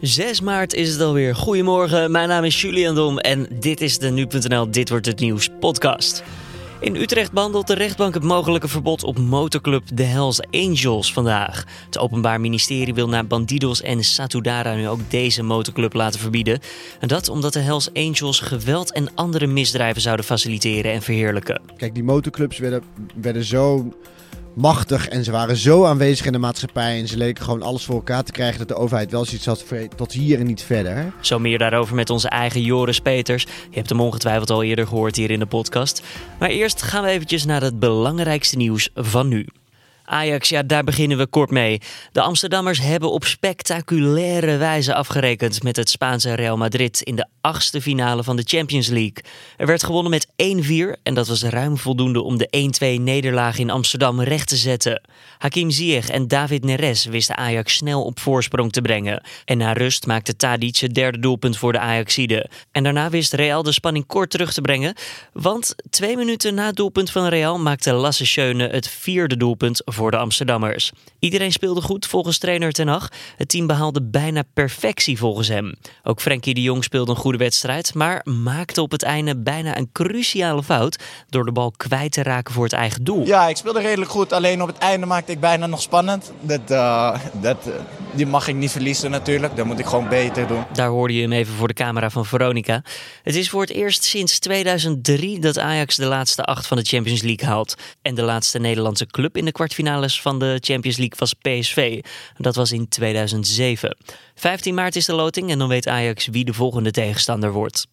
6 maart is het alweer. Goedemorgen, mijn naam is Julian Dom en dit is de Nu.nl Dit Wordt Het Nieuws podcast. In Utrecht behandelt de rechtbank het mogelijke verbod op motorclub de Hells Angels vandaag. Het Openbaar Ministerie wil naar Bandidos en Satudara nu ook deze motorclub laten verbieden. En dat omdat de Hells Angels geweld en andere misdrijven zouden faciliteren en verheerlijken. Kijk, die motorclubs werden, werden zo machtig en ze waren zo aanwezig in de maatschappij en ze leken gewoon alles voor elkaar te krijgen dat de overheid wel zoiets had tot hier en niet verder. Zo meer daarover met onze eigen Joris Peters. Je hebt hem ongetwijfeld al eerder gehoord hier in de podcast. Maar eerst gaan we eventjes naar het belangrijkste nieuws van nu. Ajax, ja, daar beginnen we kort mee. De Amsterdammers hebben op spectaculaire wijze afgerekend met het Spaanse Real Madrid in de achtste finale van de Champions League. Er werd gewonnen met 1-4 en dat was ruim voldoende om de 1-2 nederlaag in Amsterdam recht te zetten. Hakim Ziyech en David Neres wisten Ajax snel op voorsprong te brengen. En na rust maakte Tadic het derde doelpunt voor de Ajaxide. En daarna wist Real de spanning kort terug te brengen, want twee minuten na het doelpunt van Real maakte Lasse Schöne het vierde doelpunt voor de Amsterdammers. Iedereen speelde goed volgens trainer Ten Hag. Het team behaalde bijna perfectie volgens hem. Ook Frenkie de Jong speelde een goede wedstrijd, maar maakte op het einde bijna een cruciale fout door de bal kwijt te raken voor het eigen doel. Ja, ik speelde redelijk goed, alleen op het einde maakte ik bijna nog spannend. Dat, uh, dat, uh, die mag ik niet verliezen natuurlijk, dat moet ik gewoon beter doen. Daar hoorde je hem even voor de camera van Veronica. Het is voor het eerst sinds 2003 dat Ajax de laatste acht van de Champions League haalt. En de laatste Nederlandse club in de kwartfinale van de Champions League was PSV. Dat was in 2007. 15 maart is de loting en dan weet Ajax wie de volgende tegenstander wordt.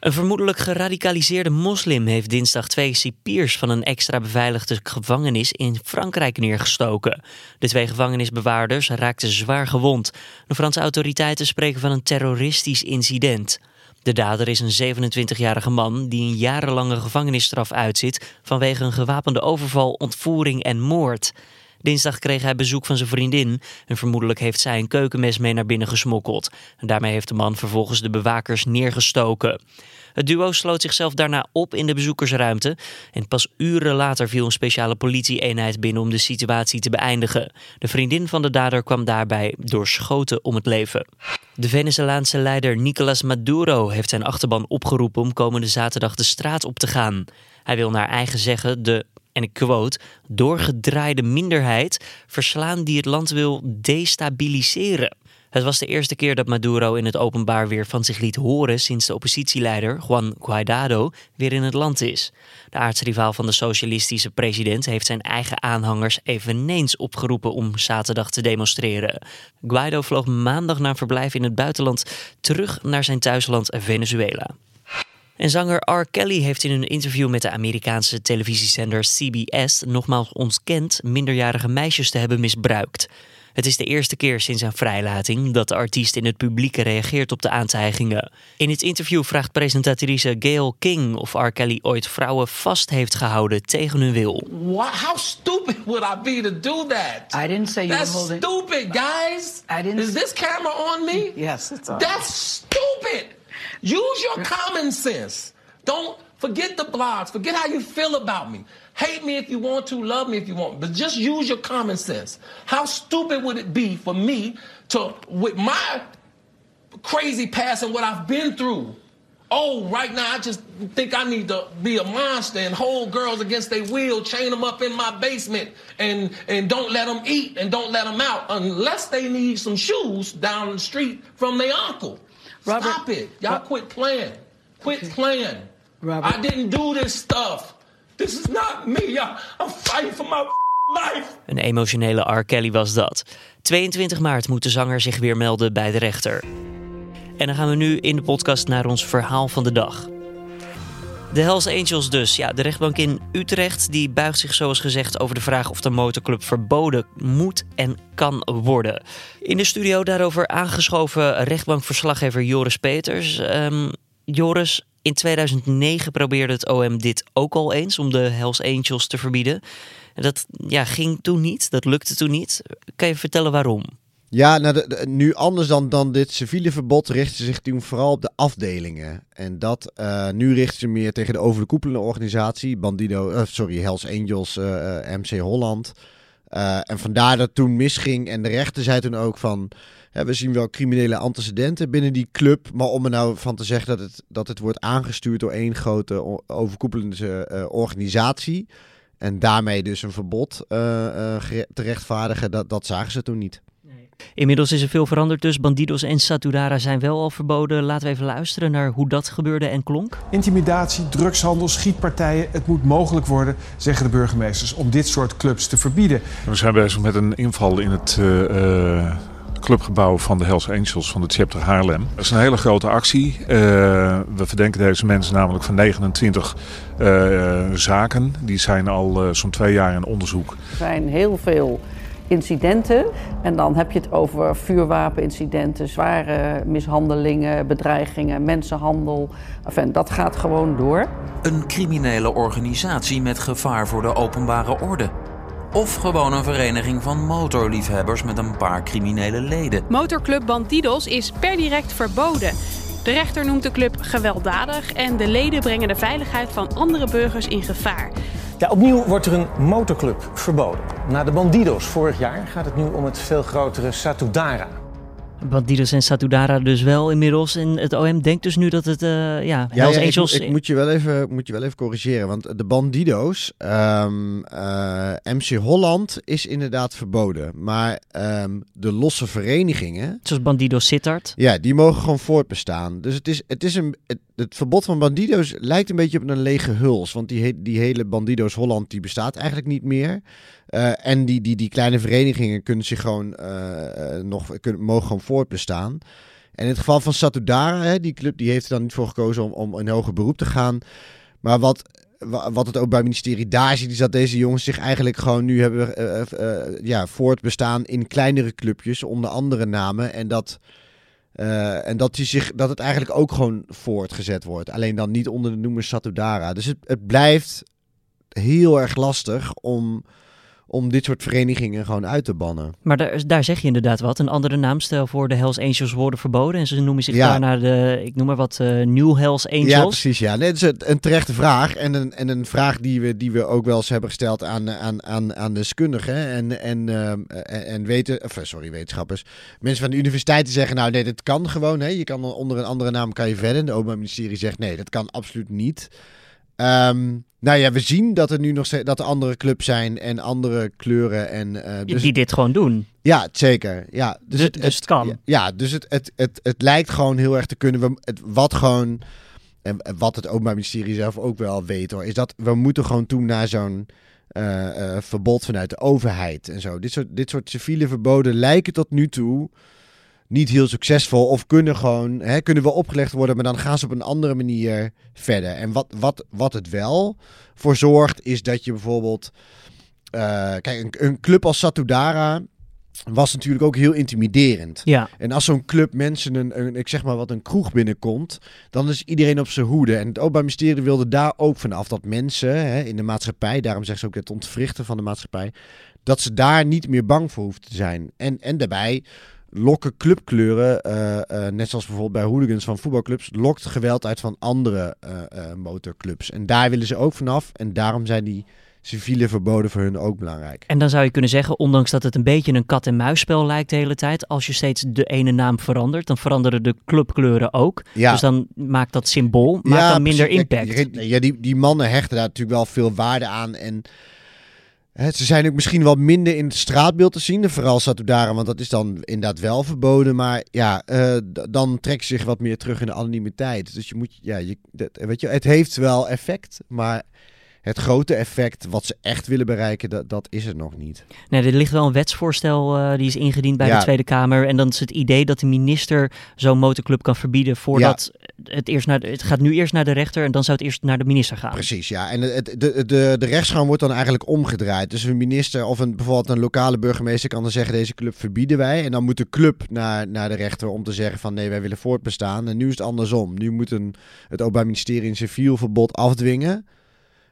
Een vermoedelijk geradicaliseerde moslim heeft dinsdag twee cipiers van een extra beveiligde gevangenis in Frankrijk neergestoken. De twee gevangenisbewaarders raakten zwaar gewond. De Franse autoriteiten spreken van een terroristisch incident. De dader is een 27-jarige man die een jarenlange gevangenisstraf uitzit vanwege een gewapende overval, ontvoering en moord. Dinsdag kreeg hij bezoek van zijn vriendin en vermoedelijk heeft zij een keukenmes mee naar binnen gesmokkeld. En daarmee heeft de man vervolgens de bewakers neergestoken. Het duo sloot zichzelf daarna op in de bezoekersruimte en pas uren later viel een speciale politieeenheid binnen om de situatie te beëindigen. De vriendin van de dader kwam daarbij door schoten om het leven. De Venezolaanse leider Nicolas Maduro heeft zijn achterban opgeroepen om komende zaterdag de straat op te gaan. Hij wil naar eigen zeggen de en ik quote, doorgedraaide minderheid verslaan die het land wil destabiliseren. Het was de eerste keer dat Maduro in het openbaar weer van zich liet horen sinds de oppositieleider Juan Guaidado weer in het land is. De aardsrivaal van de socialistische president heeft zijn eigen aanhangers eveneens opgeroepen om zaterdag te demonstreren. Guaido vloog maandag na verblijf in het buitenland terug naar zijn thuisland Venezuela. En zanger R. Kelly heeft in een interview met de Amerikaanse televisiezender CBS nogmaals ontkend minderjarige meisjes te hebben misbruikt. Het is de eerste keer sinds zijn vrijlating dat de artiest in het publiek reageert op de aantijgingen. In het interview vraagt presentatrice Gail King of R. Kelly ooit vrouwen vast heeft gehouden tegen hun wil. What? How stupid would I be to do that? I didn't say you That's were holding. stupid, guys. I didn't- Is this camera on me? Yes, it's on. That's stupid. Use your common sense. Don't forget the blogs. Forget how you feel about me. Hate me if you want to, love me if you want, but just use your common sense. How stupid would it be for me to, with my crazy past and what I've been through, oh, right now I just think I need to be a monster and hold girls against their will, chain them up in my basement, and and don't let them eat and don't let them out unless they need some shoes down the street from their uncle. Robert- Stop it. Y'all Ro- quit playing. Quit playing. Robert- I didn't do this stuff. This is not me. I'm fighting for my life. Een emotionele R. Kelly was dat. 22 maart moet de zanger zich weer melden bij de rechter. En dan gaan we nu in de podcast naar ons verhaal van de dag. De Hells Angels dus. Ja, de rechtbank in Utrecht die buigt zich zoals gezegd over de vraag of de motorclub verboden moet en kan worden. In de studio daarover aangeschoven rechtbankverslaggever Joris Peters. Ehm, Joris, in 2009 probeerde het OM dit ook al eens om de Hells Angels te verbieden. Dat ja, ging toen niet, dat lukte toen niet. Kan je vertellen waarom? Ja, nou, nu anders dan, dan dit civiele verbod richten ze zich toen vooral op de afdelingen. En dat, eh, nu richten ze meer tegen de over de koepelende organisatie, Bandido, eh, sorry, Hells Angels, eh, MC Holland. Uh, en vandaar dat toen misging. En de rechter zei toen ook van... Hè, we zien wel criminele antecedenten binnen die club. Maar om er nou van te zeggen dat het, dat het wordt aangestuurd door één grote overkoepelende uh, organisatie... En daarmee dus een verbod uh, te rechtvaardigen, dat, dat zagen ze toen niet. Inmiddels is er veel veranderd, dus Bandidos en Satudara zijn wel al verboden. Laten we even luisteren naar hoe dat gebeurde en klonk. Intimidatie, drugshandel, schietpartijen. Het moet mogelijk worden, zeggen de burgemeesters, om dit soort clubs te verbieden. We zijn bezig met een inval in het uh, clubgebouw van de Hells Angels van de Chapter Haarlem. Dat is een hele grote actie. Uh, we verdenken deze mensen namelijk van 29 uh, zaken. Die zijn al zo'n twee jaar in onderzoek. Er zijn heel veel incidenten. En dan heb je het over vuurwapenincidenten, zware mishandelingen, bedreigingen, mensenhandel. Enfin, dat gaat gewoon door. Een criminele organisatie met gevaar voor de openbare orde. Of gewoon een vereniging van motorliefhebbers met een paar criminele leden. Motorclub Bandidos is per direct verboden. De rechter noemt de club gewelddadig en de leden brengen de veiligheid van andere burgers in gevaar. Ja, opnieuw wordt er een motorclub verboden. Na de Bandidos vorig jaar gaat het nu om het veel grotere Satudara. Bandidos en Satudara dus wel inmiddels. En het OM denkt dus nu dat het, uh, ja, ja, ja Angels... Ik, ik, moet, je wel even, moet je wel even corrigeren, want de Bandidos, um, uh, MC Holland is inderdaad verboden. Maar um, de losse verenigingen... Zoals Bandidos Sittard. Ja, die mogen gewoon voortbestaan. Dus het is, het is een... Het, het verbod van Bandidos lijkt een beetje op een lege huls. Want die, die hele Bandidos Holland, die bestaat eigenlijk niet meer. Uh, en die, die, die kleine verenigingen kunnen zich gewoon nog kunnen, mogen gewoon voortbestaan. En in het geval van Satudara, hè, die club, die heeft er dan niet voor gekozen om, om in hoger beroep te gaan. Maar wat, wat het ook bij ministerie daar ziet, is dat deze jongens zich eigenlijk gewoon nu hebben uh, uh, ja, voortbestaan in kleinere clubjes onder andere namen. En dat, en dat, die zich, dat het eigenlijk ook gewoon voortgezet wordt. Alleen dan niet onder de noemer Satudara. Dus het, het blijft heel erg lastig om om dit soort verenigingen gewoon uit te bannen. Maar daar, daar zeg je inderdaad wat. Een andere naam, stel voor de Hells Angels worden verboden en ze noemen zich ja. daar naar de, ik noem maar wat, uh, New Hells Angels. Ja, precies. Ja, nee, dat is een terechte vraag en een, en een vraag die we, die we ook wel eens hebben gesteld aan, aan, aan, aan deskundigen en, en, uh, en, en weten, of, sorry, wetenschappers. Mensen van de universiteit die zeggen, nou nee, dat kan gewoon. Hè. Je kan onder een andere naam kan je verder. De Openbaar Ministerie zegt, nee, dat kan absoluut niet. Um, nou ja, we zien dat er nu nog dat er andere clubs zijn en andere kleuren en uh, dus, die dit gewoon doen. Ja, zeker. Ja, dus, dus, het, dus het, kan. Ja, dus het, het, het, het lijkt gewoon heel erg te kunnen. We, het, wat gewoon en wat het Openbaar Ministerie zelf ook wel weet hoor, is dat we moeten gewoon toe naar zo'n uh, uh, verbod vanuit de overheid en zo. Dit soort, dit soort civiele verboden lijken tot nu toe niet heel succesvol. Of kunnen gewoon, hè, kunnen wel opgelegd worden, maar dan gaan ze op een andere manier verder. En wat, wat, wat het wel voor zorgt, is dat je bijvoorbeeld. Uh, kijk, een, een, club als Satudara was natuurlijk ook heel intimiderend. Ja. En als zo'n club mensen een, een, ik zeg maar wat, een kroeg binnenkomt, dan is iedereen op zijn hoede. En het Openbaar Ministerie wilde daar ook vanaf dat mensen hè, in de maatschappij, daarom zeggen ze ook het ontwrichten van de maatschappij, dat ze daar niet meer bang voor hoeven te zijn. En, en daarbij lokken clubkleuren, uh, uh, net zoals bijvoorbeeld bij hooligans van voetbalclubs, lokt geweld uit van andere uh, motorclubs. En daar willen ze ook vanaf. En daarom zijn die civiele verboden voor hun ook belangrijk. En dan zou je kunnen zeggen, ondanks dat het een beetje een kat-en-muisspel lijkt de hele tijd, als je steeds de ene naam verandert, dan veranderen de clubkleuren ook. Ja. Dus dan maakt dat symbool maakt ja, dan minder impact. Ja, die, die mannen hechten daar natuurlijk wel veel waarde aan en ze zijn ook misschien wat minder in het straatbeeld te zien. Vooral Satudara, want dat is dan inderdaad wel verboden. Maar ja, uh, dan trekken ze zich wat meer terug in de anonimiteit. Dus je moet, ja, je, dat, weet je, het heeft wel effect. Maar het grote effect wat ze echt willen bereiken, dat, dat is het nog niet. Nee, er ligt wel een wetsvoorstel uh, die is ingediend bij de Tweede Kamer. En dan is het idee dat de minister zo'n motorclub kan verbieden voordat het eerst naar de, het gaat nu eerst naar de rechter en dan zou het eerst naar de minister gaan. Precies, ja. En het, de, de, de rechtsgang wordt dan eigenlijk omgedraaid. Dus een minister of een, bijvoorbeeld een lokale burgemeester kan dan zeggen deze club verbieden wij. En dan moet de club naar, naar de rechter om te zeggen van nee, wij willen voortbestaan. En nu is het andersom. Nu moet een, het Openbaar Ministerie een civiel verbod afdwingen.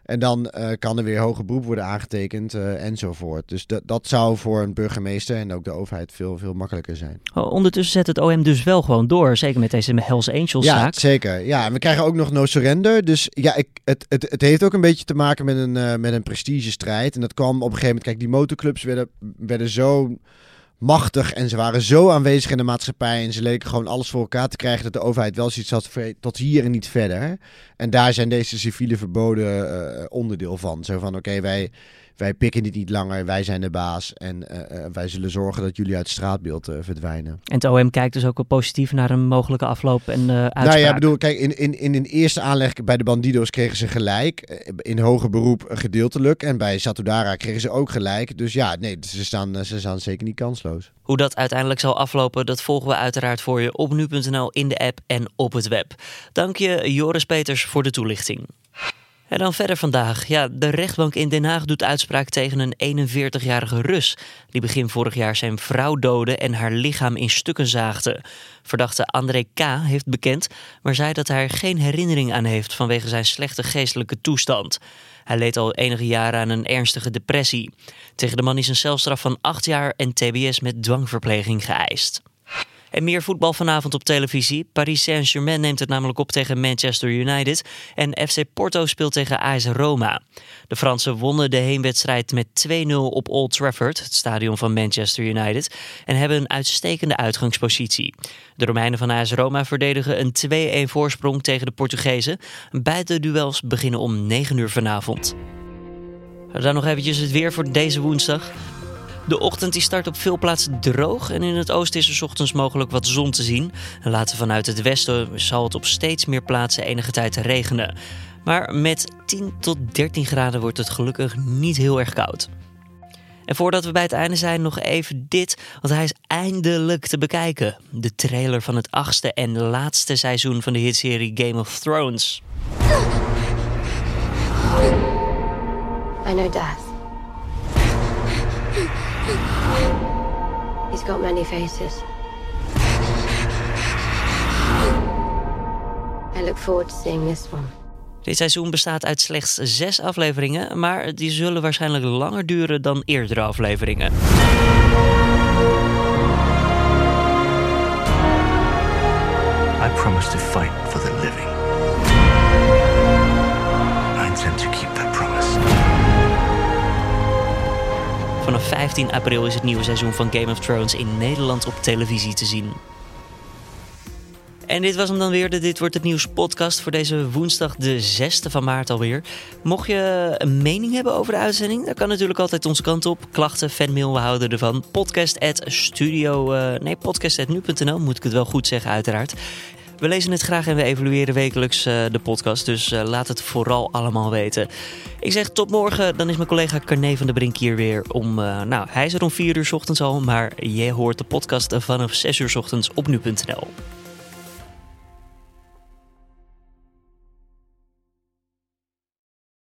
En dan eh, kan er weer hoger beroep worden aangetekend uh, enzovoort. Dus dat, dat zou voor een burgemeester en ook de overheid veel, veel makkelijker zijn. Oh, ondertussen zet het OM dus wel gewoon door, zeker met deze Hells Angels ja, zaak. zeker. Ja, en we krijgen ook nog no surrender. Dus ja, ik, het, het, het heeft ook een beetje te maken met een, uh, met een prestigestrijd. En dat kwam op een gegeven moment, kijk, die motorclubs werden, werden zo machtig en ze waren zo aanwezig in de maatschappij en ze leken gewoon alles voor elkaar te krijgen dat de overheid wel zoiets had tot hier en niet verder. En daar zijn deze civiele verboden uh, onderdeel van. Zo van oké, wij, wij pikken dit niet langer, wij zijn de baas en uh, wij zullen zorgen dat jullie uit het straatbeeld uh, verdwijnen. En het OM kijkt dus ook wel positief naar een mogelijke afloop en uh, uitspraak. Nou ja, bedoel, kijk, in, in, in een eerste aanleg bij de Bandido's kregen ze gelijk, in hoger beroep gedeeltelijk en bij Satudara kregen ze ook gelijk. Dus ja, nee, ze staan, ze staan zeker niet kansloos. Hoe dat uiteindelijk zal aflopen, dat volgen we uiteraard voor je op nu.nl, in de app en op het web. Dank je Joris Peters voor de toelichting. En dan verder vandaag. Ja, de rechtbank in Den Haag doet uitspraak tegen een 41-jarige Rus. Die begin vorig jaar zijn vrouw doodde en haar lichaam in stukken zaagde. Verdachte André K. heeft bekend, maar zei dat hij er geen herinnering aan heeft vanwege zijn slechte geestelijke toestand. Hij leed al enige jaren aan een ernstige depressie. Tegen de man is een celstraf van 8 jaar en TBS met dwangverpleging geëist. En meer voetbal vanavond op televisie. Paris Saint-Germain neemt het namelijk op tegen Manchester United. En FC Porto speelt tegen AS Roma. De Fransen wonnen de heenwedstrijd met 2-0 op Old Trafford, het stadion van Manchester United. En hebben een uitstekende uitgangspositie. De Romeinen van AS Roma verdedigen een 2-1 voorsprong tegen de Portugezen. Beide duels beginnen om 9 uur vanavond. Dan nog eventjes het weer voor deze woensdag. De ochtend die start op veel plaatsen droog en in het oosten is er ochtends mogelijk wat zon te zien. En later vanuit het westen zal het op steeds meer plaatsen enige tijd regenen. Maar met 10 tot 13 graden wordt het gelukkig niet heel erg koud. En voordat we bij het einde zijn, nog even dit, want hij is eindelijk te bekijken. De trailer van het achtste en laatste seizoen van de hitserie Game of Thrones. I know death. He's got many faces. I look forward to seeing this one. Dit seizoen bestaat uit slechts zes afleveringen, maar die zullen waarschijnlijk langer duren dan eerdere afleveringen. I promise to fight 15 april is het nieuwe seizoen van Game of Thrones in Nederland op televisie te zien. En dit was hem dan weer, de Dit Wordt Het Nieuws podcast voor deze woensdag de 6e van maart alweer. Mocht je een mening hebben over de uitzending, dan kan natuurlijk altijd onze kant op. Klachten, fanmail, we houden ervan. Podcast at studio, uh, nee, podcast moet ik het wel goed zeggen uiteraard. We lezen het graag en we evalueren wekelijks uh, de podcast. Dus uh, laat het vooral allemaal weten. Ik zeg tot morgen. Dan is mijn collega Carne van der Brink hier weer om... Uh, nou, hij is er om 4 uur ochtends al. Maar jij hoort de podcast vanaf 6 uur ochtends op nu.nl.